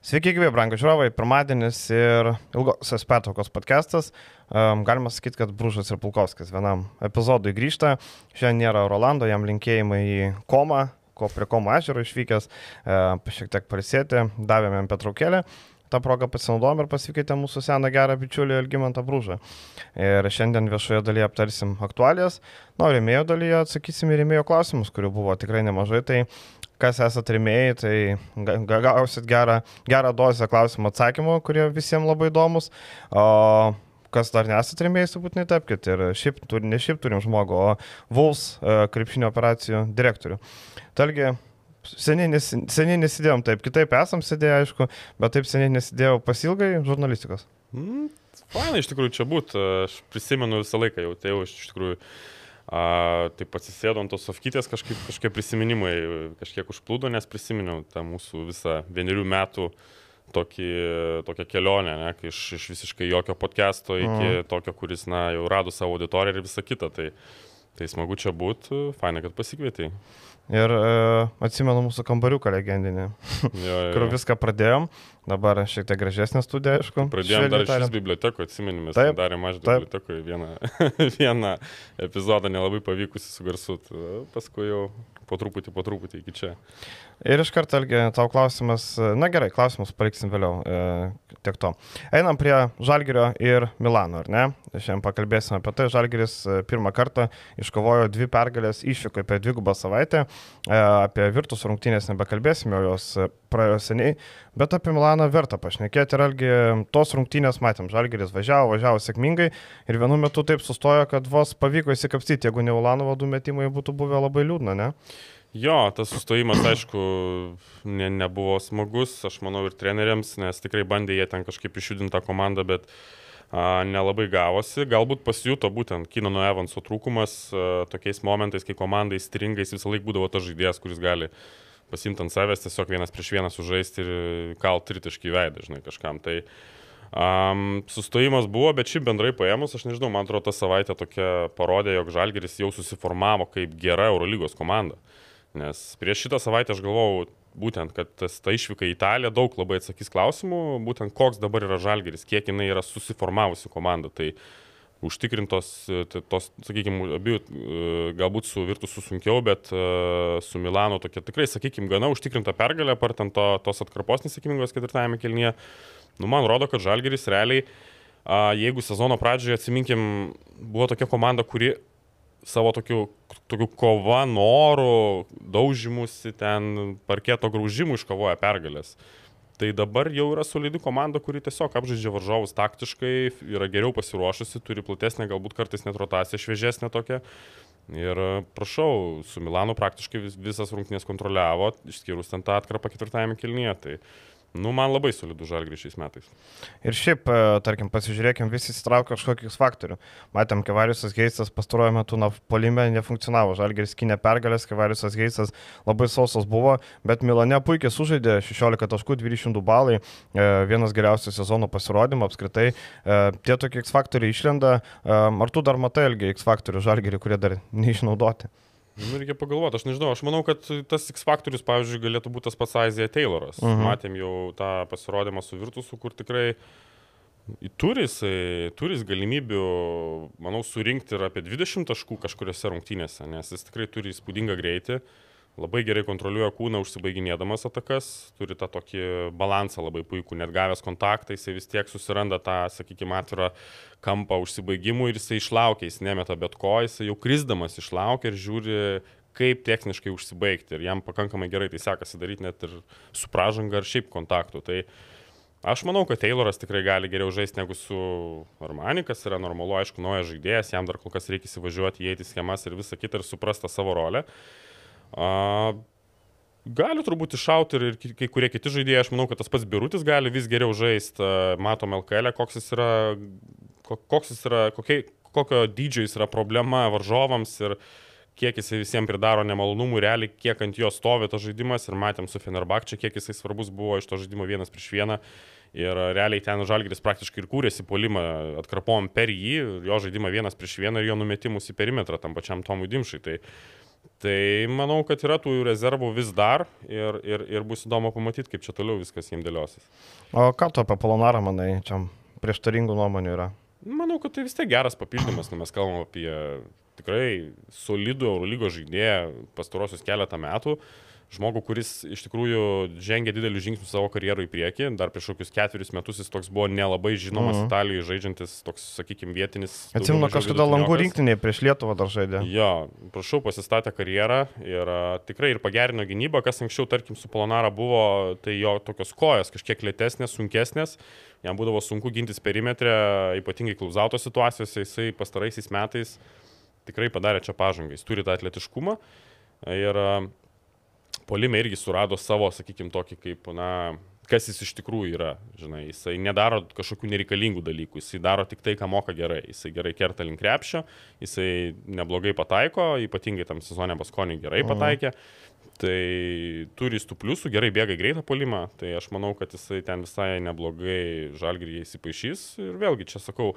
Sveiki, gyvi, brangų žiūrovai, pirmadienis ir ilgosios pertraukos podcastas. Um, galima sakyti, kad Brūžas ir Pulkovskis vienam epizodui grįžta. Šiandien nėra Rolando, jam linkėjimai į komą, ko prie komo ežero išvykęs, uh, šiek tiek parisėti, davėme jam petraukėlę. Ta proga pasinaudojom ir pasikvietė mūsų seną gerą bičiulį Elgimantą Brūžą. Ir šiandien viešoje dalyje aptarsim aktualijas, na, o rėmėjo dalyje atsakysim į rėmėjo klausimus, kurių buvo tikrai nemažai. Tai kas esate rėmėjai, tai gausit gerą, gerą dozę klausimų atsakymų, kurie visiems labai įdomus. O kas dar nesate rėmėjai, turbūt netapkite. Ir šiaip, ne šiaip turim žmogų, o Vuls e, krepšinio operacijų direktorių. Talgi, Seniai, nes, seniai nesidėjom taip, kitaip esam sėdėję, aišku, bet taip seniai nesidėjau pasilgai žurnalistikos. Mm, Faina iš tikrųjų čia būtų, aš prisimenu visą laiką jau, tai jau iš tikrųjų A, taip atsisėdo ant tos sofkytės, kažkaip, kažkiek prisiminimai kažkiek užplūdo, nes prisiminiau tą mūsų visą vienerių metų tokį, tokią kelionę, ne, iš, iš visiškai jokio podcast'o iki mm. tokio, kuris, na, jau rado savo auditoriją ir visą kitą. Tai, tai smagu čia būti, faina, kad pasikvietei. Ir e, atsimenu mūsų kambariuką legendinį, jo, jo. kur viską pradėjom. Dabar šiek tiek gražesnė studija, aišku. Pradėjome dar iš bibliotekų, atsimenu, mes taip, darėme aš bibliotekoje vieną, vieną epizodą nelabai pavykusi su garsu, paskui jau po truputį, po truputį iki čia. Ir iš karto, Elgi, tau klausimas, na gerai, klausimus paliksim vėliau, e, tiek to. Einam prie Žalgirio ir Milano, ar ne? Šiandien pakalbėsime apie tai. Žalgiris e, pirmą kartą iškovojo dvi pergalės išvyko per dvigubą savaitę. E, apie Virtus rungtynės nebekalbėsime, jos e, praėjo seniai, bet apie Milaną verta pašnekėti. Ir Elgi, tos rungtynės matėm, Žalgiris važiavo, važiavo sėkmingai ir vienu metu taip sustojo, kad vos pavyko įsikapstyti, jeigu ne Ulanovo du metimai būtų buvę labai liūdna, ne? Jo, tas sustojimas, aišku, ne, nebuvo smagus, aš manau, ir treneriams, nes tikrai bandė jie ten kažkaip išjudinti tą komandą, bet a, nelabai gavosi. Galbūt pasijuto būtent Kinano Evanso trūkumas a, tokiais momentais, kai komandai stringais visą laiką būdavo tas žaidėjas, kuris gali pasimti ant savęs, tiesiog vienas prieš vieną sužaisti ir kalt tritiškai veidą, žinai, kažkam. Tai um, sustojimas buvo, bet šiaip bendrai paėmus, aš nežinau, man atrodo, ta savaitė tokia parodė, jog Žalgeris jau susiformavo kaip gera Eurolygos komanda. Nes prieš šitą savaitę aš galvojau būtent, kad tas, ta išvyka į Italiją daug labai atsakys klausimų, būtent koks dabar yra Žalgeris, kiek jinai yra susiformavusi komanda. Tai užtikrintos, tos, sakykime, abiejų, galbūt su Virtusu sunkiau, bet e, su Milano tokia tikrai, sakykime, gana užtikrinta pergalė, partant to, tos atkarpos nesėkmingos ketvirtajame kelnyje. Nu, man rodo, kad Žalgeris realiai, jeigu sezono pradžioje, atsiminkim, buvo tokia komanda, kuri savo tokiu, tokiu kova, noru, daužimusi ten, parketo graužimų iškovoja pergalės. Tai dabar jau yra solidi komanda, kuri tiesiog apžaidžia varžovus taktiškai, yra geriau pasiruošusi, turi platesnę, galbūt kartais net rotaciją šviežesnę tokią. Ir prašau, su Milanu praktiškai vis, visas rungtynės kontroliavo, išskyrus ten tą atkarpą ketvirtajame kilnyje. Tai Nu, man labai solidų žalgrį šiais metais. Ir šiaip, e, tarkim, pasižiūrėkim, visi įsitraukia kažkokius faktorių. Matėm, Kevariusas Geistas pastaruoju metu na, polime nefunkcionavo. Žalgris kinė pergalės, Kevariusas Geistas labai sausas buvo, bet Milane puikiai sužaidė 16 taškų, 200 balai, e, vienas geriausių sezono pasirodymų apskritai. E, tie tokie X faktoriai išlenda. Ar tu dar matai ilgiai X faktorių žalgrį, kurie dar neišnaudoti? Nu, reikia pagalvoti, aš nežinau, aš manau, kad tas X faktorius, pavyzdžiui, galėtų būti tas pats Aizija Tayloras. Uh mhm. -huh. Matėm jau tą pasirodymą su Virtusu, kur tikrai turi jisai, turi jis galimybių, manau, surinkti ir apie 20 taškų kažkuriuose rungtynėse, nes jis tikrai turi įspūdingą greitį. Uh, labai gerai kontroliuoja kūną užsibaiginėdamas atakas, turi tą tokį balansą labai puikų, net gavęs kontaktą, jisai vis tiek susiranda tą, sakykime, atvirą kampą užsibaigimų ir jisai išlaukia, jis nemeta bet ko, jisai jau krisdamas išlaukia ir žiūri, kaip techniškai užsibaigti ir jam pakankamai gerai tai sekasi daryti net ir su pražanga ar šiaip kontaktu. Tai Aš manau, kad Tayloras tikrai gali geriau žaisti negu su Armanikas, yra normalu, aišku, naujas žaidėjas, jam dar kol kas reikia įsivažiuoti, įeiti schemas ir visą kitą ir suprasti savo rolę. A, gali turbūt iššauti ir, kai kurie kiti žaidėjai, aš manau, kad tas pats Birutis gali vis geriau žaisti, matom LKL, koks jis yra, koks jis yra, kokie, kokio dydžio jis yra problema varžovams ir kiek jisai visiems pridaro nemalonumų, realiai kiek ant jo stovi tas žaidimas ir matėm su Fenerbakčia, kiek jisai svarbus buvo iš to žaidimo vienas prieš vieną. Ir realiai ten Žalgiris praktiškai ir kūrėsi polimą, atkarpom per jį, jo žaidimą vienas prieš vieną ir jo numetimus į perimetrą tam pačiam Tomui Dimšai. Tai Tai manau, kad yra tų rezervų vis dar ir, ir, ir bus įdomu pamatyti, kaip čia toliau viskas jiems dėliosis. O ką tu apie Polonarą manai, čia prieštaringų nuomonių yra? Manau, kad tai vis tiek geras papildymas, nes mes kalbam apie tikrai solidų Eurolygos žaidėją pastarosius keletą metų. Uh, žmogų, kuris iš tikrųjų žengė didelius žingsnius savo karjerų į priekį. Dar prieš kokius ketverius metus jis toks buvo nelabai žinomas -hmm. Italijoje žaidžiantis, toks, sakykime, vietinis. Atsimenu, kažkada langų rinktinėje prieš Lietuvą dar žaidė. Jo, prašau, pasistatė karjerą ir tikrai ir pagerino gynybą, kas anksčiau, tarkim, su Polonara buvo, tai jo tokios kojos kažkiek lėtesnės, sunkesnės. Jam būdavo sunku gintis perimetrę, ypatingai klausauto situacijose, jisai pastaraisiais metais tikrai padarė čia pažangą, jis turi tą atletiškumą. Ir polime irgi surado savo, sakykime, tokį kaip, na, kas jis iš tikrųjų yra, žinai, jisai nedaro kažkokių nereikalingų dalykų, jisai daro tik tai, ką moka gerai, jisai gerai kerta link krepšio, jisai neblogai pataiko, ypatingai tam sezonė Baskonį gerai mhm. pataikė, tai turi tų pliusų, gerai bėga greitą polimą, tai aš manau, kad jisai ten visai neblogai žalgrį įsipaišys. Ir vėlgi čia sakau,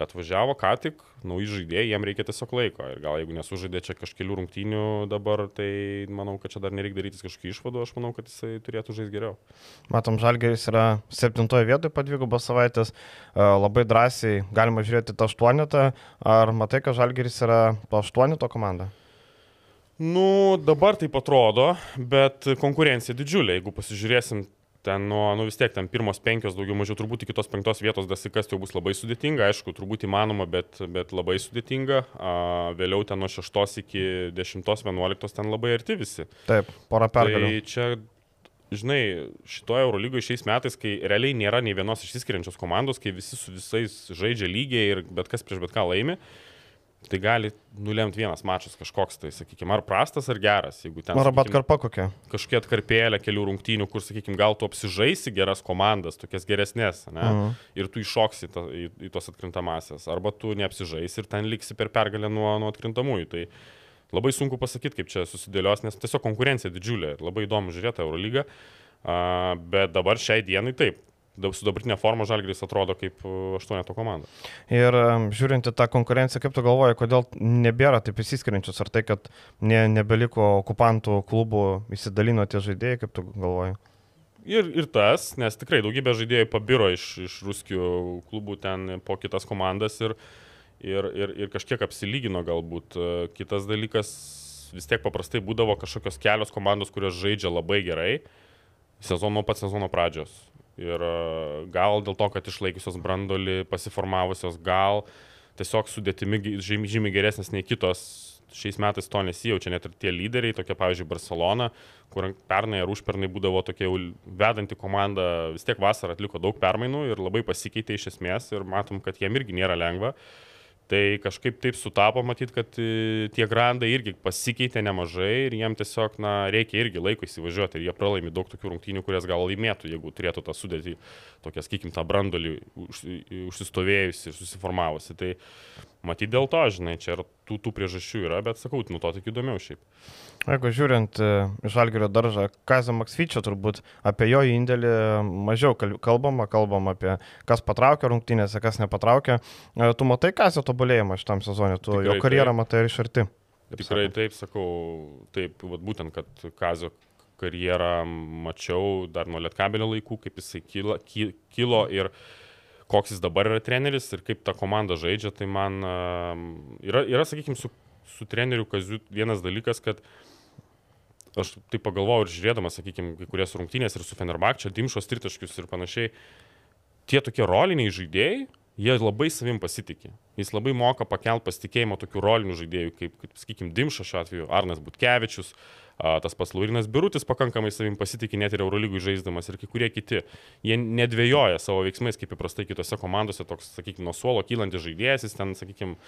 atvažiavo ką tik, nauji žaidėjai, jiem reikia tiesiog laiko. Ir gal jeigu nesužaidė čia kažkelių rungtynių dabar, tai manau, kad čia dar nereikia daryti kažkokių išvadų, aš manau, kad jisai turėtų žaisti geriau. Matom, Žalgeris yra septintoje vietoje po dvigubos savaitės, labai drąsiai galima žiūrėti tą aštuonetą. Ar matai, kad Žalgeris yra po aštuoneto komanda? Nu, dabar taip atrodo, bet konkurencija didžiulė. Jeigu pasižiūrėsim ten nuo, nu vis tiek, ten pirmos penkios, daugiau mažiau turbūt iki tos penktos vietos dasikasti jau bus labai sudėtinga, aišku, turbūt įmanoma, bet, bet labai sudėtinga. A, vėliau ten nuo šeštos iki dešimtos, vienuoliktos ten labai arti visi. Taip, pora pergalių. Tai čia, žinai, šitoje Eurolygoje šiais metais, kai realiai nėra nei vienos išsiskiriančios komandos, kai visi su visais žaidžia lygiai ir bet kas prieš bet ką laimi, Tai gali nulemti vienas mačas kažkoks, tai sakykime, ar prastas, ar geras. Ten... Arba atkarpa kokia. Kažkokia atkarpėlė kelių rungtynių, kur, sakykime, gal tu apsižaisi geras komandas, tokias geresnės, ne? Uh mhm. -huh. ir tu iššoksi ta, į, į tos atkrintamasias, arba tu neapsižaisi ir ten liksi per pergalę nuo, nuo atkrintamųjų. Tai labai sunku pasakyti, kaip čia susidėlios, nes tiesiog konkurencija didžiulė ir labai įdomu žiūrėti Eurolygą. Uh, bet dabar šiai dienai taip, su dabartinė forma Žalgris atrodo kaip e, aštuoneto komanda. Ir žiūrint į tą konkurenciją, kaip tu galvoji, kodėl nebėra taip įsiskiriančius, ar tai, kad ne, nebeliko okupantų klubų, įsidalino tie žaidėjai, kaip tu galvoji? Ir, ir tas, nes tikrai daugybė žaidėjų pabiro iš, iš ruskių klubų ten po kitas komandas ir, ir, ir, ir kažkiek apsilygino galbūt. E, kitas dalykas, vis tiek paprastai būdavo kažkokios kelios komandos, kurios žaidžia labai gerai sezono pat sezono pradžios. Ir e, gal dėl to, kad išlaikiusios brandolį, pasiformavusios, gal tiesiog sudėtimi žymiai geresnės nei kitos. Šiais metais to nesijaučia net ir tie lyderiai, tokie pavyzdžiui Barcelona, kur pernai ar užpernai būdavo tokia jau vedanti komanda, vis tiek vasarą atliko daug permainų ir labai pasikeitė iš esmės ir matom, kad jiem irgi nėra lengva. Uh, Tai kažkaip taip sutapo, matyt, kad e, tie grandai irgi pasikeitė nemažai ir jiem tiesiog, na, reikia irgi laiko įsivažiuoti ir jie pralaimi daug tokių rungtynių, kurias gal laimėtų, jeigu turėtų tą sudėtį, tokias, sakykim, tą brandolį už, užsistovėjusi ir susiformavusi. Tai matyt dėl to, žinai, čia ir tų, tų priežasčių yra, bet sakau, nu to tik įdomiau šiaip. Jeigu žiūrint e, Žalgirio daržą, Kazio Maksvyčio turbūt apie jo indėlį mažiau kalbama, kalbama apie kas patraukia rungtynėse, kas nepatraukia. E, tu matai Kazio tobulėjimą šitam sezonui, tu Tikrai jo karjerą taip. matai ir iš arti. Tikrai sakant. taip sakau, taip, vat, būtent, kad Kazio karjerą mačiau dar nuo Lietkabelio laikų, kaip jisai kilo, kilo ir koks jis dabar yra treneris ir kaip ta komanda žaidžia, tai man yra, yra sakykime, su, su treneriu Kaziu vienas dalykas, kad aš tai pagalvojau ir žiūrėdamas, sakykime, kai kurias rungtynės ir su Fenerbakčia, Dimšos tritaškius ir panašiai, tie tokie roliniai žaidėjai, jie labai savim pasitikė. Jis labai moka pakelti pasitikėjimą tokių rolinių žaidėjų, kaip, kaip sakykime, Dimša šiuo atveju, Arnas Butkevičius, tas pats Laurinas Birutis pakankamai savim pasitikė net ir Eurolygų žaisdamas ir kai kurie kiti. Jie nedvėjoja savo veiksmais, kaip įprastai kitose komandose, toks, sakykime, nuo suolo kylantis žaidėjas, jis ten, sakykime,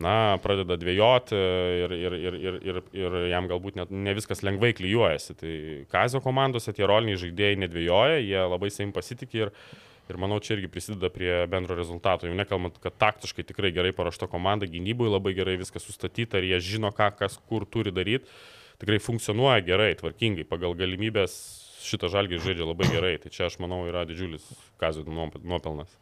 na, pradeda dvėjoti ir, ir, ir, ir, ir, ir jam galbūt net ne viskas lengvai klyjuojasi. Tai Kazio komandose tie roliniai žaidėjai nedvėjoja, jie labai savim pasitikė ir, ir manau, čia irgi prisideda prie bendro rezultato. Jau nekalbant, kad taktiškai tikrai gerai paruošta komanda, gynyboje labai gerai viskas sustatyta ir jie žino, ką kas kur turi daryti. Tikrai funkcionuoja gerai, tvarkingai, pagal galimybės šitą žalgį žaidžia labai gerai. Tai čia aš manau yra didžiulis kazio nuopelnas.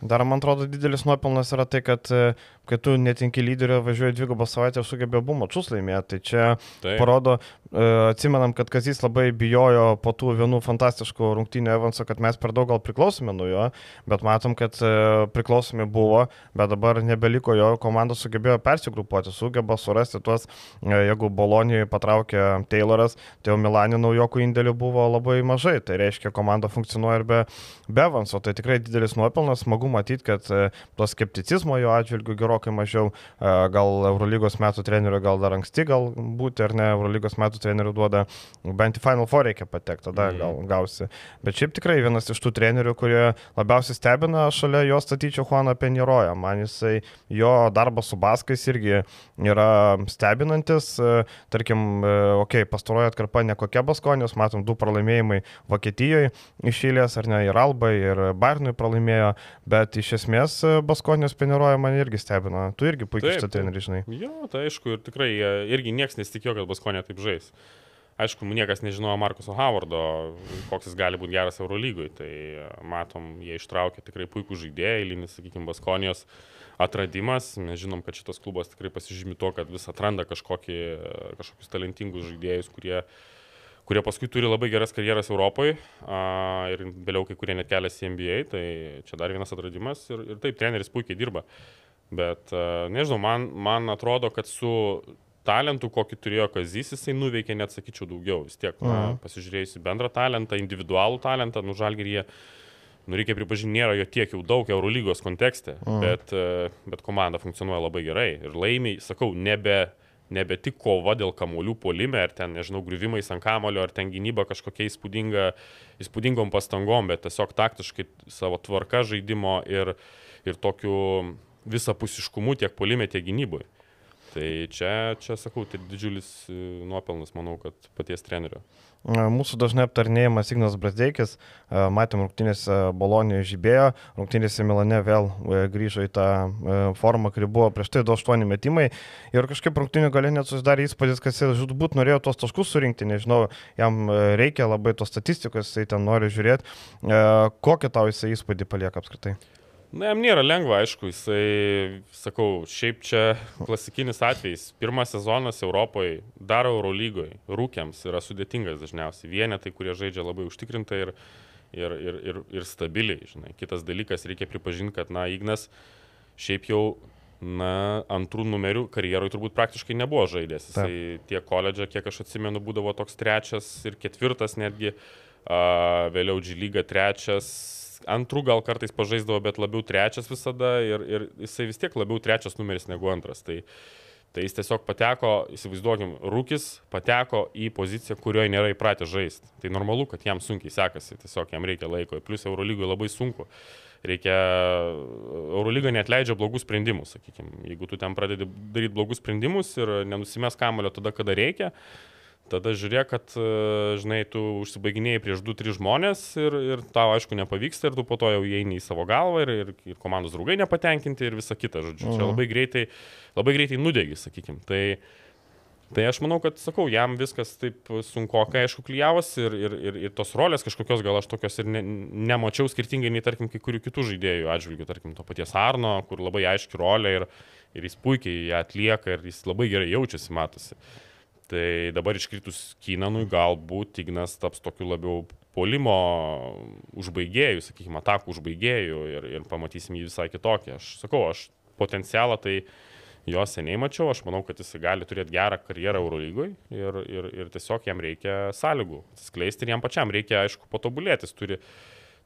Dar man atrodo didelis nuopelnas yra tai, kad e, kai tu netinki lyderio, važiuoji dvigubą savaitę ir sugebėjo buvo mačius laimėti. Tai čia Taip. parodo, e, atsimenam, kad Kazys labai bijojo po tų vienų fantastiškų rungtynių Evanso, kad mes per daug gal priklausome nuo jo, bet matom, kad e, priklausomi buvo, bet dabar nebeliko jo, komanda sugebėjo persigrupuoti, sugeba surasti tuos, jeigu Bolonijoje patraukė Tayloras, tai jau Milanė naujokų indėlių buvo labai mažai, tai reiškia, komanda funkcionuoja ir be, be Evanso, tai tikrai didelis nuopelnas, smagu matyti, kad e, to skepticizmo jo atžvilgių gerokai mažiau, e, gal Eurolygos metų trenerių gal dar anksti gal būti, ar ne, Eurolygos metų trenerių duoda, bent į Final Four reikia patekti, tada mm. gal gausi. Bet šiaip tikrai vienas iš tų trenerių, kurie labiausiai stebina, šalia jo statyčiau Juaną Penjeroją. Man jisai, jo darbas su Baskais irgi yra stebinantis. E, tarkim, okei, okay, pastarojo atkarpa nekokia Baskonijos, matom du pralaimėjimai Vokietijoje išėlės, ar ne, ir Albai, ir Bairnui pralaimėjo, bet iš esmės e, Baskonijos Peneroja mane irgi stebino. Tu irgi puikiai šitą trenerį žinai. Jo, tai aišku, ir tikrai irgi niekas nesitikėjo, kad Baskonė taip žais. Aišku, niekas nežinojo Markuso Howardo, koks jis gali būti geras Eurolygui. Tai e, matom, jie ištraukė tikrai puikų žaidėją, eilinis, sakykime, Baskonijos atradimas. Mes žinom, kad šitas klubas tikrai pasižymi to, kad vis atranda kažkokį, e, kažkokius talentingus žaidėjus, kurie uh, kurie paskui turi labai geras karjeras Europoje ir vėliau kai kurie net keliasi į NBA, tai čia dar vienas atradimas ir, ir taip, treneris puikiai dirba. Bet a, nežinau, man, man atrodo, kad su talentu, kokį turėjo Kazys, jisai nuveikė, net sakyčiau, daugiau. Vis tiek, na, mhm. pasižiūrėjus į bendrą talentą, individualų talentą, nu žalgeryje, nu reikia pripažinti, nėra jo tiek jau daug Eurolygos kontekste, mhm. bet, bet komanda funkcionuoja labai gerai ir laimiai, sakau, nebe nebe tik kova dėl kamolių polime, ar ten, nežinau, griuvimais ant kamolio, ar ten gynyba kažkokia įspūdinga, įspūdingom pastangom, bet tiesiog taktiškai savo tvarka žaidimo ir, ir tokiu visapusiškumu tiek polime, tiek gynyboje. Tai čia, čia sakau, tai didžiulis e, nuopelnas, manau, kad paties trenerio. Mūsų dažnai aptarnėjimas Ignas Brasdeikis, matėm rungtynėse Bolonijoje žibėjo, rungtynėse Milane vėl e, grįžo į tą e, formą, kuri buvo prieš tai 2-8 metimai ir kažkaip rungtynių galė net susidarė įspūdis, kad jis žudbūt norėjo tos taškus surinkti, nežinau, jam reikia labai tos statistikos, jisai ten nori žiūrėti. Kokį tau jisai įspūdį palieka apskritai? Na, jam nėra lengva, aišku, jisai, sakau, šiaip čia klasikinis atvejis. Pirmas sezonas Europoje, dar Eurolygoje, rūkiams yra sudėtingas dažniausiai. Vienetai, kurie žaidžia labai užtikrintai ir, ir, ir, ir, ir stabiliai, žinai. Kitas dalykas, reikia pripažinti, kad, na, Ignas šiaip jau, na, antrų numerių karjeroje turbūt praktiškai nebuvo žaidęs. Jisai tiek koledžą, kiek aš atsimenu, būdavo toks trečias ir ketvirtas netgi, a, vėliau G lyga trečias antrų gal kartais pažaisdavo, bet labiau trečias visada ir, ir jisai vis tiek labiau trečias numeris negu antras. Tai, tai jis tiesiog pateko, įsivaizduokim, rūkis pateko į poziciją, kurioje nėra įpratę žaisti. Tai normalu, kad jam sunkiai sekasi, tiesiog jam reikia laiko. Plus Eurolygoje labai sunku. Reikia, Eurolyga net leidžia blogų sprendimų, sakykime. Jeigu tu ten pradedi daryti blogus sprendimus ir nenusimės kamulio tada, kada reikia, tada žiūrėk, kad, e, žinai, tu užsibaiginėjai prieš 2-3 žmonės ir, ir tau, aišku, nepavyksta ir tu po to jau įeini į savo galvą ir, ir, ir komandos draugai nepatenkinti ir visa kita, žodžiu. Mhm. Čia labai greitai, labai greitai nudegi, sakykim. Tai, tai aš manau, kad, sakau, jam viskas taip sunku, kai aišku, klyjavas ir, ir, ir, ir tos rolės kažkokios gal aš tokios ir ne, nemačiau skirtingai nei, tarkim, kai kurių kitų žaidėjų atžvilgių, tarkim, to paties Arno, kur labai aiški rolė ir, ir jis puikiai ją atlieka ir jis labai gerai jaučiasi, matosi. Tai dabar iškritus Kynanui galbūt Ignas taps tokiu labiau polimo užbaigėjų, sakykime, atakų užbaigėjų ir, ir pamatysim jį visai kitokį. Aš sakau, aš potencialą tai jo seniai mačiau, aš manau, kad jis gali turėti gerą karjerą Eurolygoje ir, ir, ir tiesiog jam reikia sąlygų skleisti ir jam pačiam reikia, aišku, patobulėti. Jis turi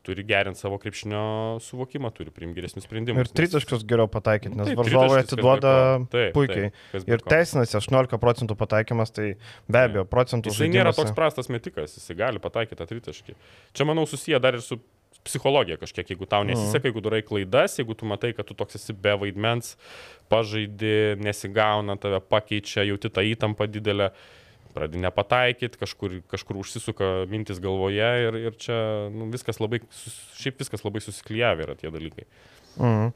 turi gerinti savo krepšinio suvokimą, turi priimti geresnius sprendimus. Ir tritaškius geriau pataikyti, nes taip, varžovai atiduoda taip, puikiai. Taip, ir teisinasi 18 procentų pataikymas, tai be abejo, procentų žaidimas. Jis nėra toks prastas metikas, jis gali pataikyti tą tritaškį. Čia, manau, susiję dar ir su psichologija kažkiek, jeigu tau nesiseka, jeigu darai klaidas, jeigu tu matai, kad tu toks esi be vaidmens, pažaidi, nesigauna, tave pakeičia, jauti tą įtampą didelę pradedi nepataikyti, kažkur, kažkur užsisuka mintis galvoje ir, ir čia nu, viskas labai, šiaip viskas labai susiklyjavę yra tie dalykai. Mm.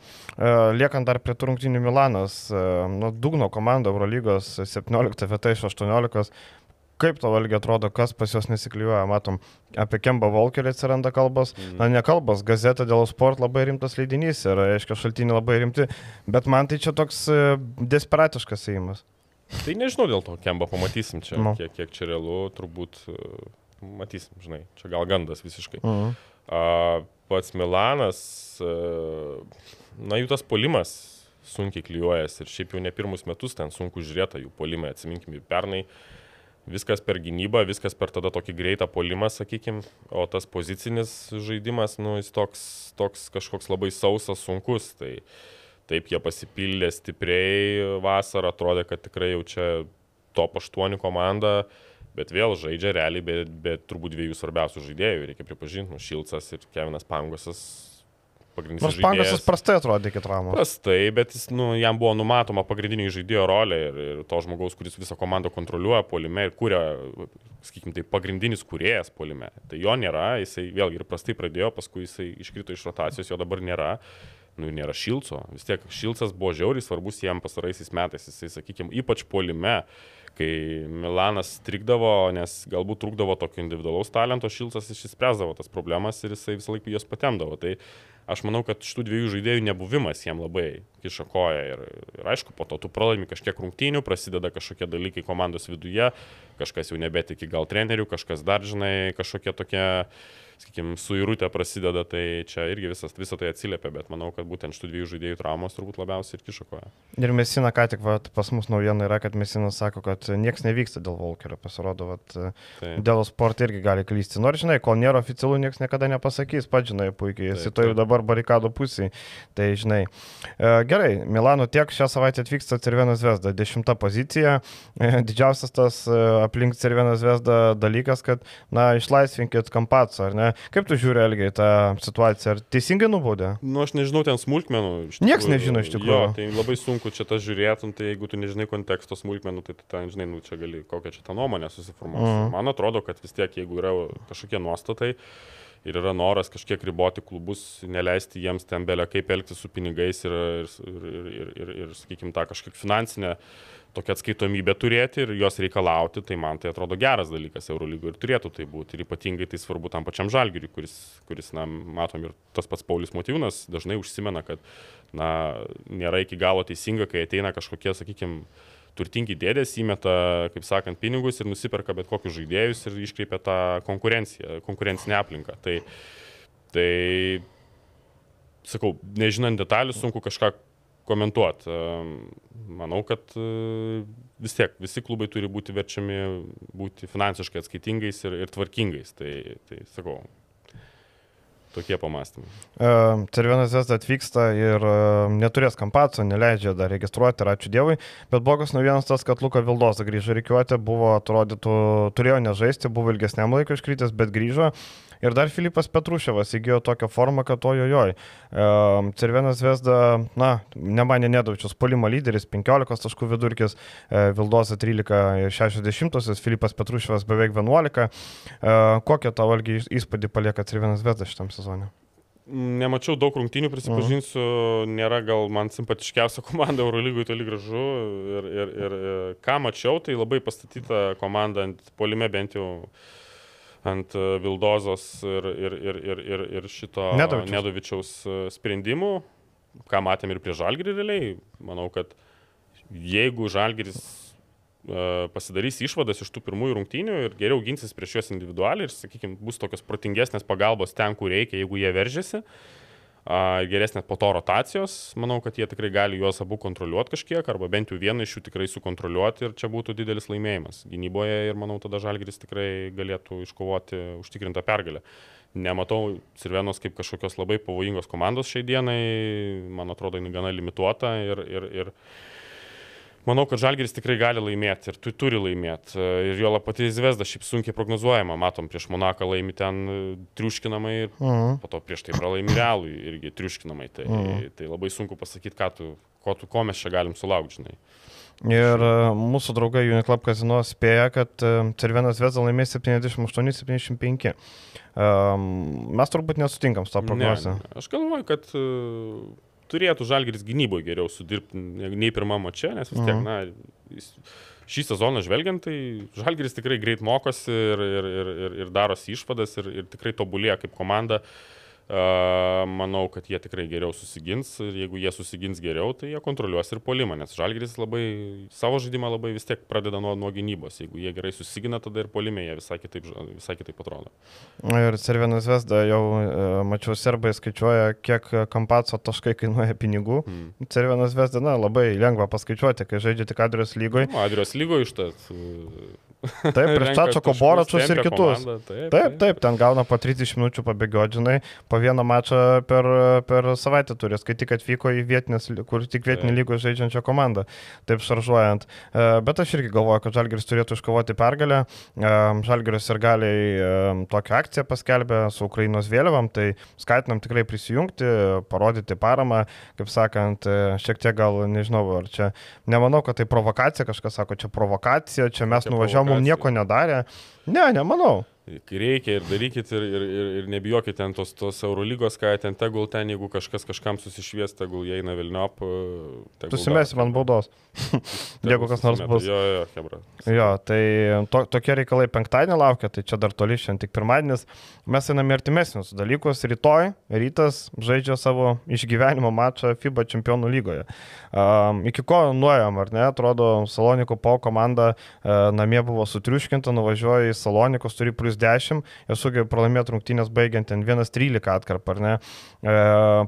Liekant dar prie turrungtinių Milanas, e, nuo dugno komanda Eurolygos 17 vieta iš 18, Kaip tavo valgiai atrodo, kas pas juos nesikliuoja, matom, apie Kemba Volkerį atsiranda kalbos, mm. na ne kalbos, gazeta dėl sport labai rimtas leidinys ir, aiškiai, šaltiniai labai rimti, bet man tai čia toks e, desperatiškas įimas. Tai nežinau dėl to, Kemba pamatysim čia, no. kiek, kiek čia realu, turbūt e, matysim, žinai, čia gal gandas visiškai. Mm. A, pats Milanas, a, na jų tas polimas sunkiai klyjuojas ir šiaip jau ne pirmus metus ten sunku žiūrėti jų polimai, atsiminkime, pernai viskas per gynybą, viskas per tada tokį greitą polimą, sakykime, o tas pozicinis žaidimas, nu, jis toks, toks kažkoks labai sausas, sunkus. Tai taip jie pasipildė stipriai vasarą, atrodė, kad tikrai jau čia top 8 komanda, bet vėl žaidžia realiai, bet, bet turbūt dviejų svarbiausių žaidėjų, reikia pripažinti, nu, Šilcas ir Kevinas Pangosas pagrindinis Nors žaidėjas. Nors Pankas prastai atrodė iki traumos. Prastai, bet jis, nu, jam buvo numatoma pagrindinio žaidėjo rolė ir, ir to žmogaus, kuris visą komandą kontroliuoja polime ir kuria, sakykime, tai pagrindinis kuriejas polime. Tai jo nėra, jisai vėlgi ir prastai pradėjo, paskui jisai iškrito iš rotacijos, jo dabar nėra. Nu, nėra Šilco. Vis tiek Šilcas buvo žiauriai svarbus jam pasaraisiais metais. Jisai, sakykime, ypač polime kai Milanas strikdavo, nes galbūt trūkdavo tokio individualaus talento, Šilcas išspręsdavo tas problemas ir jisai visą laiką jas patemdavo. Tai aš manau, kad šitų dviejų žaidėjų nebuvimas jam labai kiša koją ir, ir aišku, po to tu pralaimi kažkiek rungtynių, prasideda kažkokie dalykai komandos viduje, kažkas jau nebetiki gal trenerių, kažkas dar, žinai, kažkokie tokie sakykime, suirutė prasideda, tai čia irgi visas, visą tai atsiliepia, bet manau, kad būtent šitų dviejų žaidėjų traumos turbūt labiausiai ir kišakoja. Ir Mesina, ką tik va, pas mus naujiena yra, kad Mesina sako, kad niekas nevyksta dėl Volkerio, pasirodo, va, tai. dėl sport irgi gali klysti. Nors, žinai, kol nėra oficialų, niekas niekada nepasakys, pats žinai puikiai, esi to jau dabar barikado pusėje. Tai žinai. E, gerai, Milano tiek šią savaitę atvyksta Cervienas Vesda, dešimta pozicija. E, didžiausias tas e, aplink Cervienas Vesda dalykas, kad, na, išlaisvinkit kampaco, ar ne? Kaip tu žiūri, Elgiai, tą situaciją? Ar teisingai nubaudė? Nu, aš nežinau ten smulkmenų. Niekas nežino iš tikrųjų. Jo, tai labai sunku čia tą žiūrėtum, tai jeigu tu nežinai konteksto smulkmenų, tai ten, žinai, nu, čia gali kokią čia tą nuomonę susiformuoti. Mm. Man atrodo, kad vis tiek, jeigu yra kažkokie nuostatai, ir yra noras kažkiek riboti klubus, neleisti jiems ten belė kaip elgtis su pinigais ir, ir, ir, ir, ir, ir sakykime, tą kažkiek finansinę tokią atskaitomybę turėti ir jos reikalauti, tai man tai atrodo geras dalykas Eurolygoje ir turėtų tai būti. Ir ypatingai tai svarbu tam pačiam žalgiriui, kuris, kuris na, matom ir tas pats Paulius Motyvūnas dažnai užsimena, kad na, nėra iki galo teisinga, kai ateina kažkokie, sakykime, turtingi dėdės įmeta, kaip sakant, pinigus ir nusiperka bet kokius žaidėjus ir iškreipia tą konkurenciją, konkurencinę aplinką. Tai, tai sakau, nežinant detalių, sunku kažką komentuoti. Manau, kad e, vis tiek visi klubai turi būti verčiami būti finansiškai atskaitingais ir, ir tvarkingais. Tai, tai sakau, tokie pamastymai. Cervienas Zesda atvyksta ir e, neturės kampaco, neleidžia dar registruoti, ir ačiū Dievui. Bet blogas naujienas tas, kad Luka Vildosa grįžo reikiuoti, buvo, atrodytų, turėjo nežaisti, buvo ilgesniam laikui iškritęs, bet grįžo. Ir dar Filipas Petruševas įgyjo tokią formą, kad ojojoj. Cervenas Vesda, na, nemanė Nedavičius, polimo lyderis, 15 taškų vidurkis, e, Vildoza 13,60, Filipas Petruševas beveik 11. E, kokią tavo valgy įspūdį palieka Cervenas Vesda šitam sezonui? Nemačiau daug rungtynių, prisipažinsiu, mhm. nėra gal man simpatiškiausia komanda Eurolygui toli gražu. Ir, ir, ir ką mačiau, tai labai pastatyta komanda ant polime bent jau uh, ant e, Vildozos ir, ir, ir, ir, ir, ir šito Nedovičiaus. Nedovičiaus e, sprendimų, ką matėm ir prie Žalgirį realiai. Manau, kad jeigu Žalgiris e, pasidarys išvadas iš tų pirmųjų rungtynių ir geriau ginsis prieš juos individualiai ir, sakykime, bus tokios protingesnės pagalbos ten, kur reikia, jeigu jie veržiasi, geresnės po to rotacijos. Manau, kad jie tikrai gali juos abu kontroliuoti kažkiek, arba bent jau vieną iš jų tikrai sukontroliuoti ir čia būtų didelis laimėjimas gynyboje ir manau, tada Žalgiris tikrai galėtų iškovoti užtikrintą pergalę. Nematau Sirvenos kaip kažkokios labai pavojingos komandos šiai dienai, man atrodo, jinai gana limituota ir, ir, ir Manau, kad Žalgeris tikrai gali laimėti ir tu turi laimėti. Ir jo pati Zvezda šiaip sunkiai prognozuojama. Matom, prieš Monaką laimi ten e, triuškinamai ir uh mhm. -huh. po to prieš tai pralaimi realui irgi triuškinamai. Tai, uh mhm. -huh. tai labai sunku pasakyti, ką tu, ko, tu, ko mes čia galim sulaukti, žinai. Ir e, mūsų draugai Uniclub Casino spėja, kad e, Cervenas Vezda laimės 78-75. Mes turbūt nesutinkam su tą prognozę. Ne, aš galvoju, kad turėtų Žalgiris gynyboje geriau sudirbti nei pirmą mačią, nes vis tiek, mhm. na, šį sezoną žvelgiant, tai Žalgiris tikrai greit mokosi ir, ir, ir, ir, ir darosi išvadas ir, ir tikrai tobulėja kaip komanda. Uh, Manau, kad jie tikrai geriau susigins ir jeigu jie susigins geriau, tai jie kontroliuos ir polimą, nes Žalgiris labai savo žaidimą labai vis tiek pradeda nuo, nuo gynybos. Jeigu jie gerai susigina, tada ir polimė jie visai kitaip, visai kitaip atrodo. Ir Servinas Vesda jau, e, mačiau, serbai skaičiuoja, kiek kampaco taškai kainuoja pinigų. Hmm. Servinas Vesda, na, labai lengva paskaičiuoti, kai žaidžia tik Adrios lygoje. Nu, Adrios lygoje iš tas Taip, prieš Čačio Boračius ir kitus. Komandą, taip, taip, taip, ten gauna po 30 minučių pabėgiodžinai, po vieną mačą per, per savaitę turės, kai tik atvyko į vietinės, kur tik vietinį lygų žaidžiančią komandą, taip šaržuojant. E, bet aš irgi galvoju, kad Žalgiris turėtų iškovoti pergalę. E, Žalgiris ir galiai e, tokią akciją paskelbė su Ukrainos vėliavam, tai skatinam tikrai prisijungti, parodyti paramą, kaip sakant, šiek tiek gal, nežinau, ar čia, nemanau, kad tai provokacija, kažkas sako, čia provokacija, čia mes nuvažiavom mums nieko nedarė. Ne, nemanau. Kai reikia ir darykit ir, ir, ir, ir nebijokit ten tos, tos Eurolygos, ką ten tegul ten, jeigu kažkas kažkam susišvies, tegul jie eina Vilniop. Susimesi man baudos. jeigu kas nors bus. Jo, jo, hebra. Jo, tai to, tokie reikalai penktadienį laukia, tai čia dar toli šiandien tik pirmadienis. Mes einame artimesnius dalykus. Rytoj rytas žaidžia savo išgyvenimo mačą FIBA čempionų lygoje. Um, iki ko nuėjom, ar ne? Atrodo, Saloniko po komanda uh, namie buvo sutriuškinta, nuvažiuoja į Salonikus, turi plus 10 ir sugebėjo pralaimėti rungtynės baigiant ten 1-13 atkarpą, ar ne? E,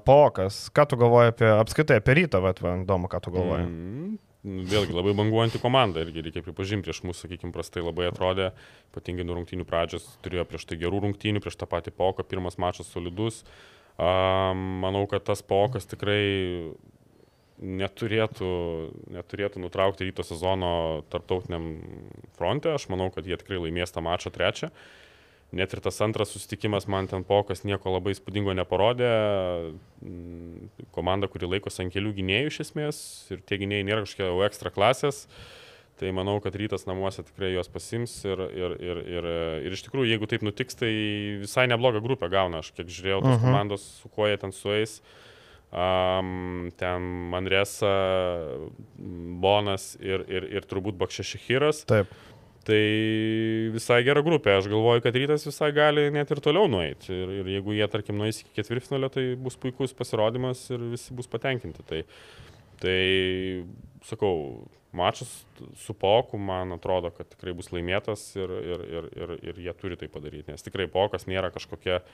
Pokas, ką tu galvoji apie, apskaitai apie rytą, bet įdomu, ką tu galvoji. Mm. Vėlgi labai banguojanti komanda irgi reikia pripažinti, prieš mūsų, sakykime, prastai labai atrodė, ypatingai nuo rungtynių pradžios turėjo prieš tai gerų rungtynių, prieš tą patį poką, pirmas mačas solidus. Um, manau, kad tas pokas tikrai neturėtų, neturėtų nutraukti ryto sezono tarptautiniam fronte. Aš manau, kad jie tikrai laimės tą mačą trečią. Net ir tas antras susitikimas man ten pokas nieko labai spūdingo neparodė. Mm, komanda, kuri laikosi ant kelių gynėjų iš esmės ir tie gynėjai nėra kažkokie ekstra klasės. Tai manau, kad rytas namuose tikrai juos pasims ir, ir, ir, ir, ir iš tikrųjų, jeigu taip nutiks, tai visai neblogą grupę gauna. Aš kiek žiūrėjau, tos uh mhm. -huh. komandos, su kuo jie ten sueis. Um, ten Manresa, Bonas ir, ir, ir turbūt Bakšešihiras. Taip. Tai visai gera grupė. Aš galvoju, kad rytas visai gali net ir toliau nueiti. Ir, ir jeigu jie, tarkim, nueis iki ketvirtfinalio, tai bus puikus pasirodymas ir visi bus patenkinti. Tai, tai sakau, mačas su Poku, man atrodo, kad tikrai bus laimėtas ir, ir, ir, ir, ir jie turi tai padaryti. Nes tikrai Pokas nėra kažkokia uh,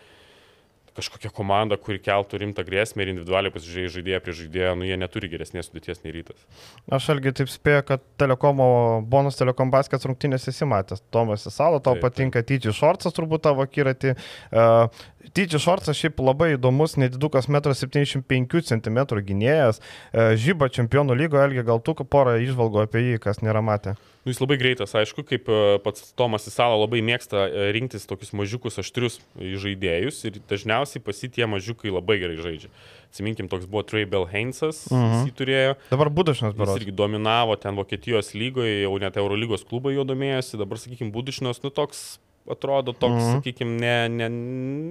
kažkokia komanda, kuri keltų rimtą grėsmę ir individualiai pasižiūrėjai žaidėją prie žaidėjo, nu jie neturi geresnės sudėties nei rytas. Aš algi taip spėju, kad telekomo bonus telekom baskets rungtynės esi matęs. Tomas Isalo, tau taip, patinka Tyčiai Šorcas, turbūt tavo akiratį. Uh, Tyčiai Šorcas šiaip labai įdomus, nedidukas 1,75 cm gynėjas. Uh, žyba čempionų lygo, Elgi, gal tu porą išvalgo apie jį, kas nėra matę. Nu, jis labai greitas, aišku, kaip e, pats Tomas Isalo labai mėgsta e, rinktis tokius mažiukus aštrius žaidėjus ir dažniausiai pasitie mažiukai labai gerai žaidžia. Atsiminkim, toks buvo Trey Bell Heinzas, uh -huh. jis turėjo. Dabar Budišnas berodas. Jis irgi dominavo ten Vokietijos lygoje, jau net Eurolygos klubai jo domėjosi, dabar, sakykim, Budišnas, nu toks atrodo toks, uh -huh. sakykime, ne, ne,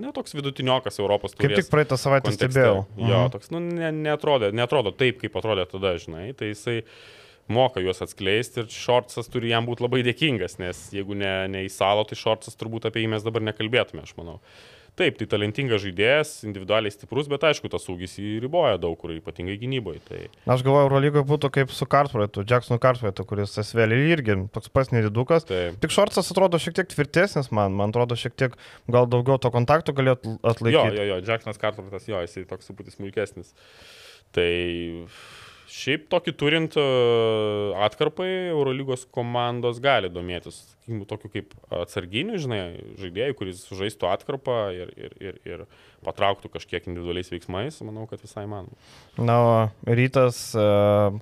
ne toks vidutiniokas Europos turės. Kaip tik praeitą savaitę kontekste. stebėjau. Uh -huh. Jo, mhm. toks, nu, ne, neatrodo, neatrodo taip, kaip atrodė tada, žinai. Tai jisai moka juos atskleisti ir Šortsas turi jam būti labai dėkingas, nes jeigu ne, ne į salą, tai Šortsas turbūt apie jį mes dabar nekalbėtume, aš manau. Taip, tai talentingas žaidėjas, individualiai stiprus, bet aišku, tas saugis jį riboja daug kur, ypatingai gynyboje. Tai... Aš galvoju, Eurolygoje būtų kaip su Kartvraitu, Jacksonu Kartvraitu, kuris asvelį irgi toks pats nedidukas. Taip. Tik Šortsas atrodo šiek tiek tvirtesnis man, man atrodo šiek tiek gal daugiau to kontakto galėtų atlaikyti. Jo, jo, jo, Jacksonas Kartvraitas, jo, jisai toks truputį smulkesnis. Tai Šiaip tokį turint e, atkarpai, Eurolygos komandos gali domėtis tokiu kaip atsarginiu, žinai, žaidėjų, kuris sužaistų atkarpą ir, ir, ir, ir patrauktų kažkiek individualiais veiksmais, manau, kad visai man. Na, o rytas, e,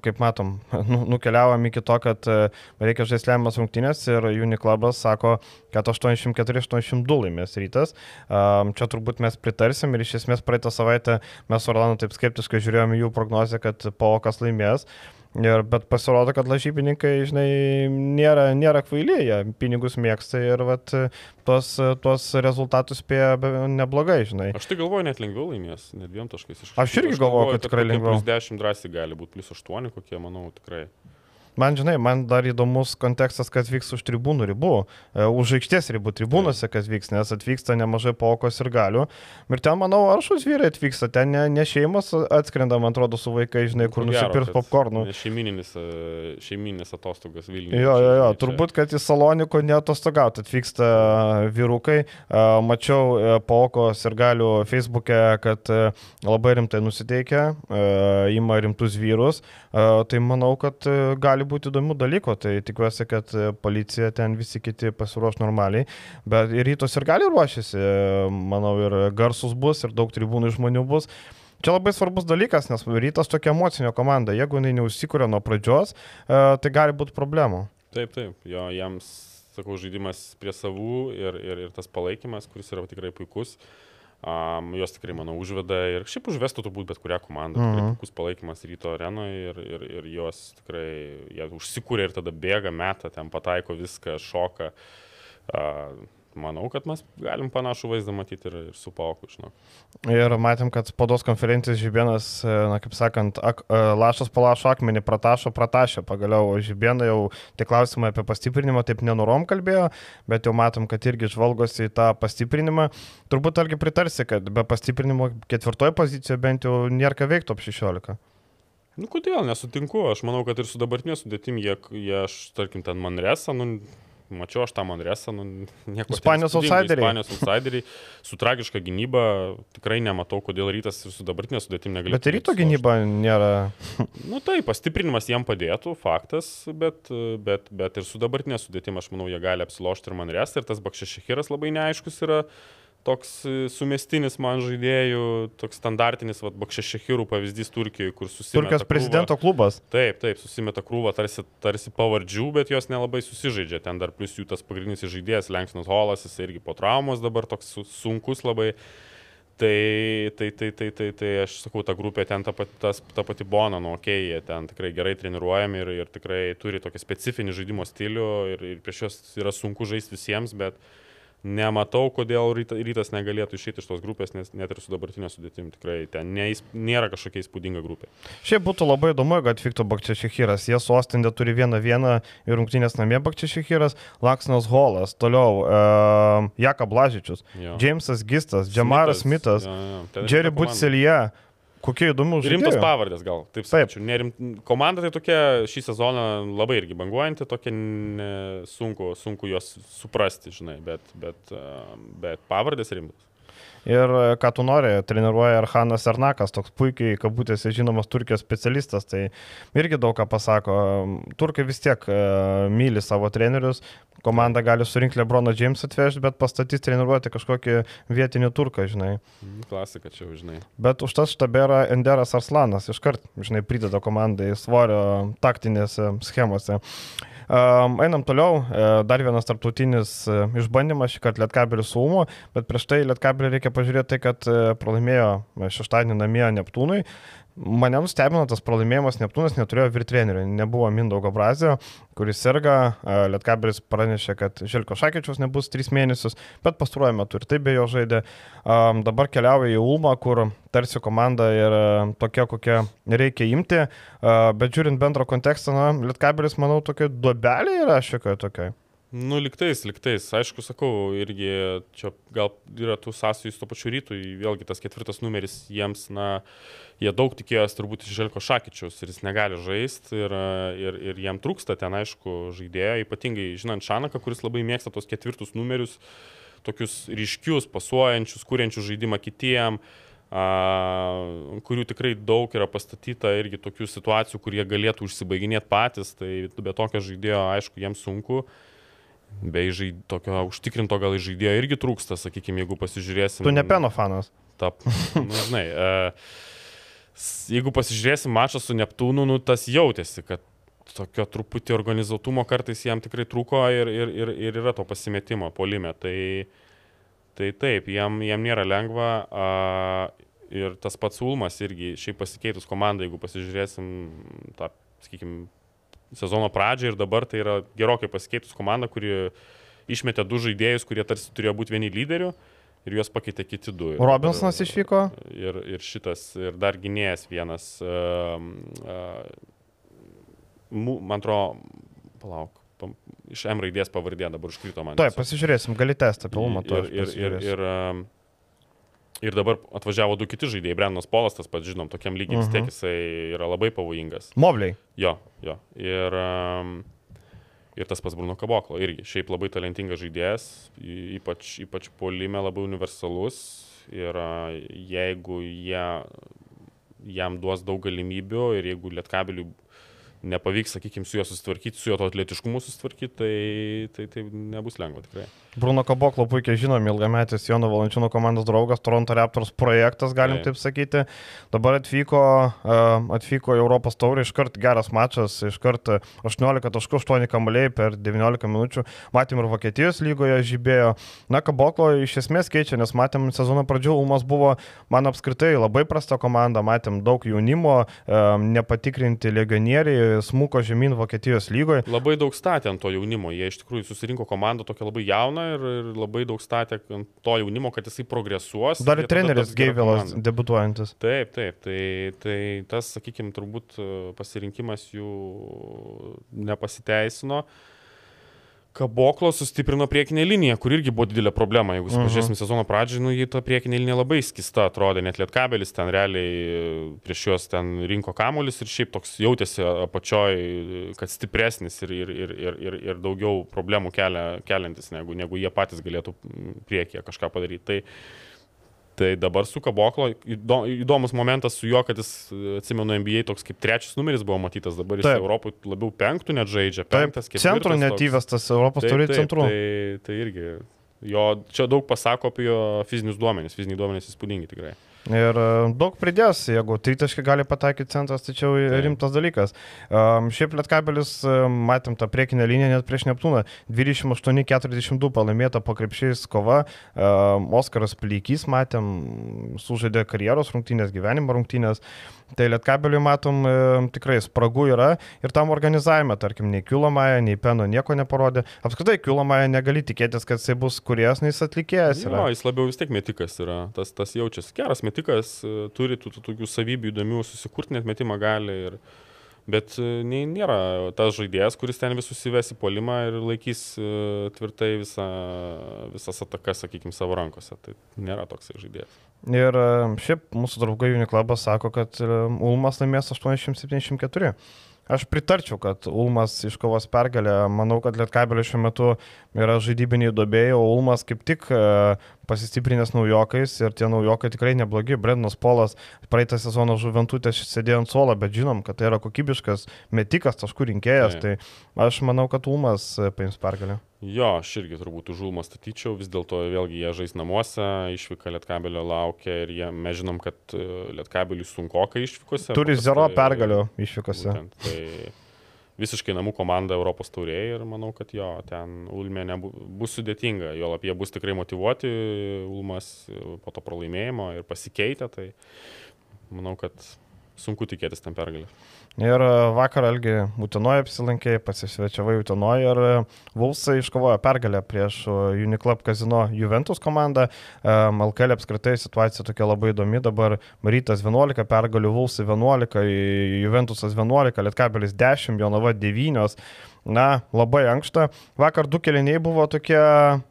kaip matom, nu, nukeliavom iki to, kad e, reikia žaisti lemiamas rungtynės ir Uniklubas sako, kad 84-82 laimės rytas. Čia turbūt mes pritarsim ir iš esmės praeitą savaitę mes su Orlando taip skeptiškai žiūrėjome jų prognozę, kad Paukas laimės. Ir, bet pasirodo, kad lažybininkai, žinai, nėra, nėra kvailiai, jie pinigus mėgsta ir vat, tuos, tuos rezultatus spėja neblogai, žinai. Aš tai galvoju, net lengviau laimės, net dviem taškais iš. Aš irgi galvoju, kad tikrai lengviau. Plus 10 drąsiai gali būti, plus 8 kokie, manau, tikrai. Man, žinai, man dar įdomus kontekstas, kas vyks už tribūnų ribų, e, už aikštės ribų tribūnose, kas vyks, nes atvyksta nemažai paukos ir galių. Ir ten, manau, aršus vyrai atvyksta, ten ne, ne šeimos atskrenda, man atrodo, su vaikai, žinai, kur nusipirks popkornų. Šeimininis, e, šeimininis atostogas Vilniuje. Jo, jo, jo, turbūt, kad į Salonikų neatostogauti atvyksta vyrukai. E, mačiau paukos ir galių Facebook'e, kad labai rimtai nusiteikia, ima rimtus vyrus. Tai manau, kad gali gali būti įdomių dalykų, tai tikiuosi, kad e, policija ten visi kiti pasiruoš normaliai, bet ir rytos ir gali ruošiasi, manau, ir garsus bus, ir daug tribūnų žmonių bus. Čia labai svarbus dalykas, nes rytas tokia emocinė komanda, jeigu jinai neužsikūrė nuo pradžios, e, tai gali būti problemų. Taip, taip, jo, jiems, sakau, žaidimas prie savų ir, ir, ir tas palaikymas, kuris yra tikrai puikus. Uh, Um, jos tikrai, manau, užveda ir šiaip užvestų turbūt bet kurią komandą. Mhm. Tikrai puikus palaikymas ryto arenoje ir, ir, ir jos tikrai, jie užsikūrė ir tada bėga, meta, ten pataiko viską, šoka. Uh, manau, kad mes galim panašų vaizdą matyti ir, ir su Pauku, žinau. Ir matėm, kad spaudos konferencijos Žibienas, e, na kaip sakant, ak, e, lašas palašo akmenį, pratašo, pratašė. Pagaliau Žibieną jau tie klausimai apie pastiprinimą taip nenorom kalbėjo, bet jau matom, kad irgi žvalgosi į tą pastiprinimą. Turbūt argi pritarsi, kad be pastiprinimo ketvirtoje pozicijoje bent jau nėra ką veikti top 16. Nu, kodėl nesutinku, aš manau, kad ir su dabartinė sudėtim, jie, jie aš, tarkim, ten Manresa, nu, mačiau aš tą Manresą, nu, nieko. Ispanijos outsideriai. Ispanijos outsideriai, su tragiška gynyba, tikrai nematau, kodėl rytas ir su dabartinė sudėtim negali. Bet ryto gynyba nėra. nu taip, pastiprinimas jiem padėtų, faktas, bet, bet, bet ir su dabartinė sudėtim, aš manau, jie gali apsilošti ir Manresą, ir tas Bakšešikiras labai neaiškus yra. Uh, toks e, sumestinis man žaidėjų, toks standartinis, vad, Bakšešehirų pavyzdys Turkijoje, kur susimeta. Turkijos prezidento klubas. Taip, taip, susimeta krūva tarsi, tarsi pavardžių, bet jos nelabai susižaidžia. Ten dar plus jų tas pagrindinis žaidėjas, Lenksnas Holas, jis irgi po traumos dabar toks sunkus labai. Tai, tai, tai, tai, tai, tai aš sakau, ta grupė ten ta pati, tas, ta pati Bona, nu, okei, okay, jie ten tikrai gerai treniruojami ir, ir tikrai turi tokį specifinį žaidimo stilių ir, ir prieš juos yra sunku žaisti visiems, bet uh, Nematau, kodėl rytas negalėtų išeiti iš tos grupės, nes net ir su dabartinė sudėtim tikrai ten neįs, nėra kažkokia įspūdinga grupė. Šiaip būtų labai įdomu, kad atvyktų Bakčiašihiras. Jie sostindė turi vieną vieną ir rungtynės namie Bakčiašihiras, Laksnas Holas, toliau uh, Jaka Blažičius, Jamesas Gistas, Džemaras Smithas, Jerry Butselje. Kokie įdomu žaidėjai. Rimtos pavardės gal, taip sakyčiau. Nerim... Komanda tai tokia šį sezoną labai irgi banguojanti, tokia ne... sunku, sunku juos suprasti, žinai, bet, bet, bet pavardės rimtos. Ir e, ką tu nori, treniruoja Arhanas Ernakas, toks puikiai, kabutėse žinomas Turkijos specialistas, tai irgi daug ką pasako. Turkai vis tiek uh, myli savo trenerius, komanda gali surinkti Lebroną James atvežti, bet pastatys treniruoti kažkokį vietinį turką, žinai. Mhm, klasika čia, žinai. Bet už tas štabėra Enderas Arslanas, iškart, žinai, prideda komandai svorio taktinėse schemose. Um, einam toliau, e, dar vienas tarptautinis e, išbandymas, šį kartą Lietkabelis su Umu, bet prieš tai Lietkabelį reikia pažiūrėti tai, kad e, pralaimėjo šeštadienį namie Neptūnui. Mane nustebino tas pralaimėjimas, Neptūnas neturėjo virtrenerių, nebuvo Mindaugo Brazio, kuris serga, Lietkabelis pranešė, kad Žilko Šakyčius nebus 3 mėnesius, bet pastaruoju metu ir taip be jo žaidė. Dabar keliauja į Ulmą, kur tarsi komanda yra tokia, kokią reikia imti, bet žiūrint bendro kontekstą, na, Lietkabelis, manau, tokia duobelė yra šiokia tokia. Nu, liktais, liktais. Aišku, sakau, irgi čia gal yra tų sąsajų su to pačiu rytui. Vėlgi tas ketvirtas numeris jiems, na, jie daug tikėjos turbūt iš Želko Šakyčiaus ir jis negali žaisti ir, ir, ir jiem trūksta ten, aišku, žaidėjo, ypatingai žinant Šanaką, kuris labai mėgsta tos ketvirtus numerius, tokius ryškius, pasuojančius, kuriančius žaidimą kitiem. Uh, kurių tikrai daug yra pastatyta irgi tokių situacijų, kurie galėtų užsibaiginėti patys, tai be tokio žaidėjo, aišku, jiems sunku. Uh, Be žaid, tokio užtikrinto gal žaidėjo irgi trūksta, sakykime, jeigu pasižiūrėsim. Tu ne peno fanas. Tap, nu, žinai, e, jeigu pasižiūrėsim mačą su Neptūnu, nu, tas jautėsi, kad tokio truputį organizuotumo kartais jam tikrai trūko ir, ir, ir, ir yra to pasimetimo polime. Tai, tai taip, jam, jam nėra lengva. A, ir tas pats Ulmas irgi, šiaip pasikeitus komandą, jeigu pasižiūrėsim tą, sakykime, sezono pradžią ir dabar tai yra gerokai pasikeitus komanda, kuri išmetė du žaidėjus, kurie tarsi turėjo būti vieni lyderių ir juos pakeitė kiti du. Robinsonas išvyko. Ir, ir šitas, ir dar gynėjas vienas. Uh, uh, man atrodo, palauk, pam- iš M raidės pavardė dabar užkrito man. Taip, pasižiūrėsim, gali testą pilnumą to. Ir, ir, ir, ir, um, ir dabar atvažiavo du kiti žaidėjai, Brennas Polas, tas pats, žinom, tokiam lygiai vis tiek Mhm. jisai yra labai pavojingas. Mobliai. Jo, jo. Ir, um, ir tas pats Bruno Kaboklo irgi. Šiaip labai talentingas žaidėjas, ypač, ypač polime labai universalus. Ir jeigu jie, jam duos daug galimybių ir jeigu Lietkabeliui nepavyks, sakykime, su juo susitvarkyti, su jo to atletiškumu susitvarkyti, tai, tai, tai nebus lengva tikrai. Bruno Kaboklo puikiai žinom, ilgametis Jono Valančiūno komandos draugas, Toronto Raptors projektas, galim Taip. taip sakyti. Dabar atvyko, e, atvyko į Europos taurį, iškart geras mačas, iškart 18 taškų, 8 kamuoliai per 19 minučių. Matėm ir Vokietijos lygoje žibėjo. Na, Kaboklo iš esmės keičia, nes matėm sezono pradžių, Ulmas buvo, man apskritai, labai prasta komanda, matėm daug jaunimo, e, nepatikrinti legionieriai, smuko žemyn Vokietijos lygoje. Labai daug statė ant to jaunimo, jie iš tikrųjų susirinko komandą tokią labai jauną ir, ir labai daug statė ant to jaunimo, kad jisai progresuos. Dar ir treneris Geivilas komanda. debutuojantis. Taip, taip, tai, tai tas, sakykime, turbūt e, pasirinkimas jų nepasiteisino. Kaboklo sustiprino priekinę liniją, kur irgi buvo didelė problema. Jeigu Mhm. pažiūrėsim sezono pradžią, nu, jį ta priekinė linija labai skista atrodė, net lietkabelis ten realiai e, prieš juos ten rinko kamuolis ir šiaip toks jautėsi apačioj, kad stipresnis ir, ir, ir, ir, ir, ir daugiau problemų kelia, keliantis, negu, negu jie patys galėtų priekyje kažką padaryti. Tai, Tai dabar su Kaboklo įdo- įdomus momentas su juo, kad jis, e, atsimenu, NBA toks kaip trečias numeris buvo matytas, dabar jis. Europoje labiau penktų net žaidžia. Penktas, centro ketvirtas net toks. įvestas Europos turi centrų. Tai, tai irgi. Jo, čia daug pasako apie jo fizinius duomenis. Fiziniai duomenys įspūdingi tikrai. Ir e, daug pridės, jeigu tritaškai gali pataikyti centras, tai čia Taip. rimtas dalykas. Um, šiaip Lietkabelis, um, matėm tą priekinę liniją net prieš Neptūną, 28-42 pralaimėta po krepšiais kova, um, Oskaras Plykys, matėm, sužaidė karjeros rungtynės, gyvenimo rungtynės. Tai Lietkabeliui matom e, tikrai spragų yra ir tam organizavime, tarkim, nei Kiulomaja, nei Peno nieko neparodė. Apskritai, Kiulomaja negali tikėtis, kad jisai bus kuriejas, nei jis atlikėjas Jo, yra. jis labiau vis tiek metikas yra. Tas, tas jaučiasi. Geras metikas, e, turi tų tokių savybių įdomių, susikurti net metimą gali. Ir... Bet e, nei, nėra tas žaidėjas, kuris ten visus įves į polimą ir laikys e, tvirtai visą, visas atakas, sakykime, savo rankose. Tai nėra toksai žaidėjas. Ir e, šiaip mūsų draugai Uniklabas sako, kad Ulmas laimės 874. Aš pritarčiau, kad Ulmas iškovos pergalę. Manau, kad Lietkabelė šiuo metu yra žaidybiniai duobėjai, o Ulmas kaip tik pasistiprinęs naujokais ir tie naujokai tikrai neblogi. Brendas Polas praeitą sezoną žuventutė sėdėjo ant suolo, bet žinom, kad tai yra kokybiškas metikas, taškų rinkėjas. Tai aš manau, kad Ulmas e, paims pergalę. Jo, aš irgi turbūt užulmą statyčiau, vis dėlto vėlgi jie žais namuose, išvyka Lietkabelio laukia ir jie, mes žinom, kad e, Lietkabeliui sunkokai išvykose. Turi zero pergalių išvykose. Būtent, tai visiškai namų komanda Europos taurėje ir manau, kad jo, ten Ulmė nebu, bus sudėtinga, jo apie jie bus tikrai motivuoti, Ulmas po to pralaimėjimo ir pasikeitę, tai manau, kad sunku tikėtis tam pergalę. Ir e, vakar Algi Utenoje apsilankė, pasisvečiavai Utenoje ir e, Vulsai iškovojo pergalę prieš e, Uniclub Casino Juventus komandą. Malkelė apskritai situacija tokia labai įdomi. Dabar Rytas 11 pergalių, Vulsai 11, Juventusas 11, Lietkabelis 10, Jonava 9. Na, labai ankšta. Vakar du keliniai buvo tokie,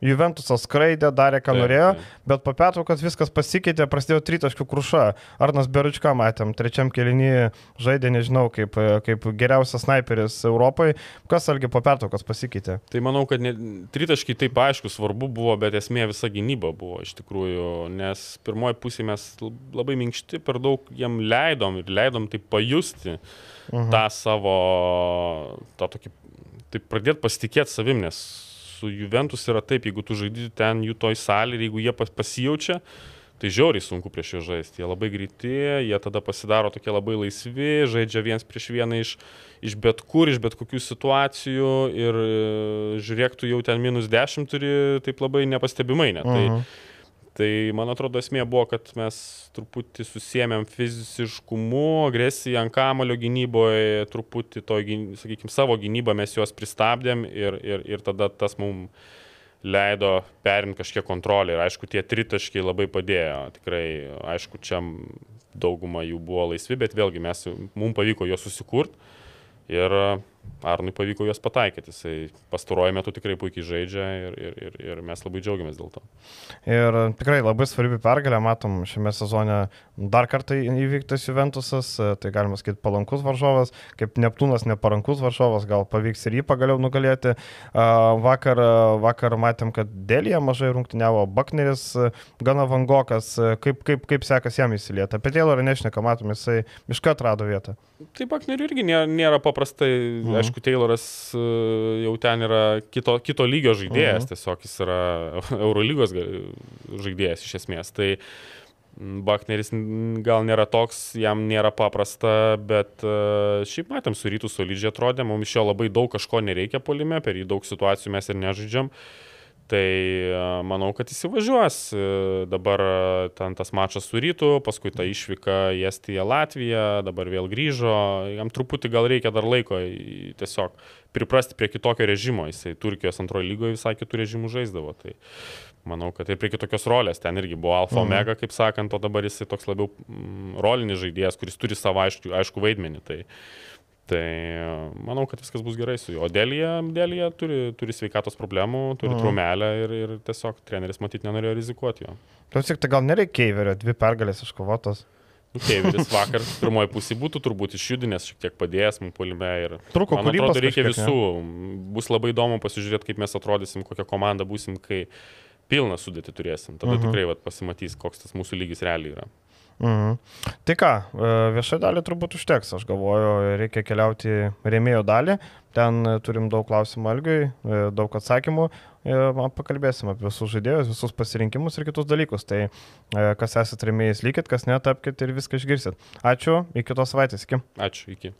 Juventusas skraidė, darė ką Taip, norėjo, taip. bet po pertraukos viskas pasikeitė, prasidėjo tritaškių kruša. Arnas Beručka matėm, trečiam keliniui žaidė, nežinau, kaip, kaip geriausias sniperis Europai. Kas algi po pertraukos pasikeitė? Tai manau, kad ne, tritaškai taip aišku svarbu buvo, bet esmė visa gynyba buvo iš tikrųjų, nes pirmoji pusė mes labai minkšti, per daug jam leidom ir leidom tai pajusti Mhm. tą savo, tą tokį, taip pradėti pasitikėti savim, nes su Juventus yra taip, jeigu tu žaidži ten jų toj salė ir jeigu jie pas, pasijaučia, tai žiauriai sunku prieš juos žaisti. Jie labai greiti, jie tada pasidaro tokie labai laisvi, žaidžia viens prieš vieną iš, iš bet kur, iš bet kokių situacijų ir e, žiūrėk, tu jau ten minus 10 turi taip labai nepastebimai net. Tai, Mhm. Tai man atrodo esmė buvo, kad mes truputį susėmėm fiziškumu, agresiją ant kamulio gynyboje, truputį to, sakykime, savo gynybą mes juos pristabdėm ir, ir, ir tada tas mums leido perimti kažkiek kontrolę. Ir aišku, tie tritaškiai labai padėjo. Tikrai, aišku, čia dauguma jų buvo laisvi, bet vėlgi mes, mums pavyko juos susikurti. Ir Arnui pavyko juos pataikyti. Jisai pastaruoju metu tikrai puikiai žaidžia ir, ir, ir, ir mes labai džiaugiamės dėl to. Ir tikrai labai svarbi pergalė, matom, šiame sezone dar kartą įvyktas Juventusas, tai galima sakyti palankus varžovas, kaip Neptūnas neparankus varžovas, gal pavyks ir jį pagaliau nugalėti. Vakar, vakar matėm, kad Dėlėje mažai rungtyniavo, Bakneris gana vangokas, kaip, kaip, kaip sekas jam įsilieti. Apie Taylorą nešneka, matom, jisai mišką atrado vietą. Tai Baknerių irgi nėra, nėra paprastai, mhm. aišku, Tayloras e, jau ten yra kito, kito lygio žaidėjas, mhm. tiesiog jis yra Eurolygos žaidėjas iš esmės. Tai Bakneris gal nėra toks, jam nėra paprasta, bet uh, šiaip matėm, su rytų solidžiai atrodė, mums iš jo labai daug kažko nereikia polime, per jį daug situacijų mes ir nežaidžiam. Uh, Tai e, manau, kad įsivažiuos. E, dabar e, ten tas mačas su rytu, paskui ta išvyka į Estiją, Latviją, dabar vėl grįžo. Jam truputį gal reikia dar laiko tiesiog priprasti prie kitokio režimo. Jisai Turkijos antrojo lygoje visai kitų režimų žaisdavo. Tai manau, kad ir prie kitokios rolės. Ten irgi buvo alfa mhm. omega, kaip sakant, o dabar jisai toks labiau mm, rolinis žaidėjas, kuris turi savo aišku, aišku vaidmenį. Tai, Tai manau, kad viskas bus gerai su juo. O Dėlija, Dėlija turi, turi sveikatos problemų, turi mhm. trumelę ir, ir tiesiog treneris matyt nenorėjo rizikuoti jo. Tu tik tai gal nereikia Keiverio, dvi pergalės iškovotos. Nu, Keiveris vakar pirmoji pusė būtų turbūt išjudinęs, šiek tiek padėjęs mums polime ir... Truko, man atrodo, reikia kažkiek, visų. Ne? Bus labai įdomu pasižiūrėti, kaip mes atrodysim, kokią komandą būsim, kai pilną sudėtį turėsim. Tada uh mhm. -huh. tikrai vat, pasimatys, koks tas mūsų lygis realiai yra. Mhm. Tai ką, e, viešai dalį turbūt užteks, aš galvoju, reikia keliauti rėmėjo dalį, ten turim daug klausimų Algiui, e, daug atsakymų, e, pakalbėsim apie visus žaidėjus, visus pasirinkimus ir kitus dalykus. Tai kas esate rėmėjais, likit, kas netapkite ir viską išgirsit. Ačiū, iki kitos savaitės, iki. Ačiū, iki.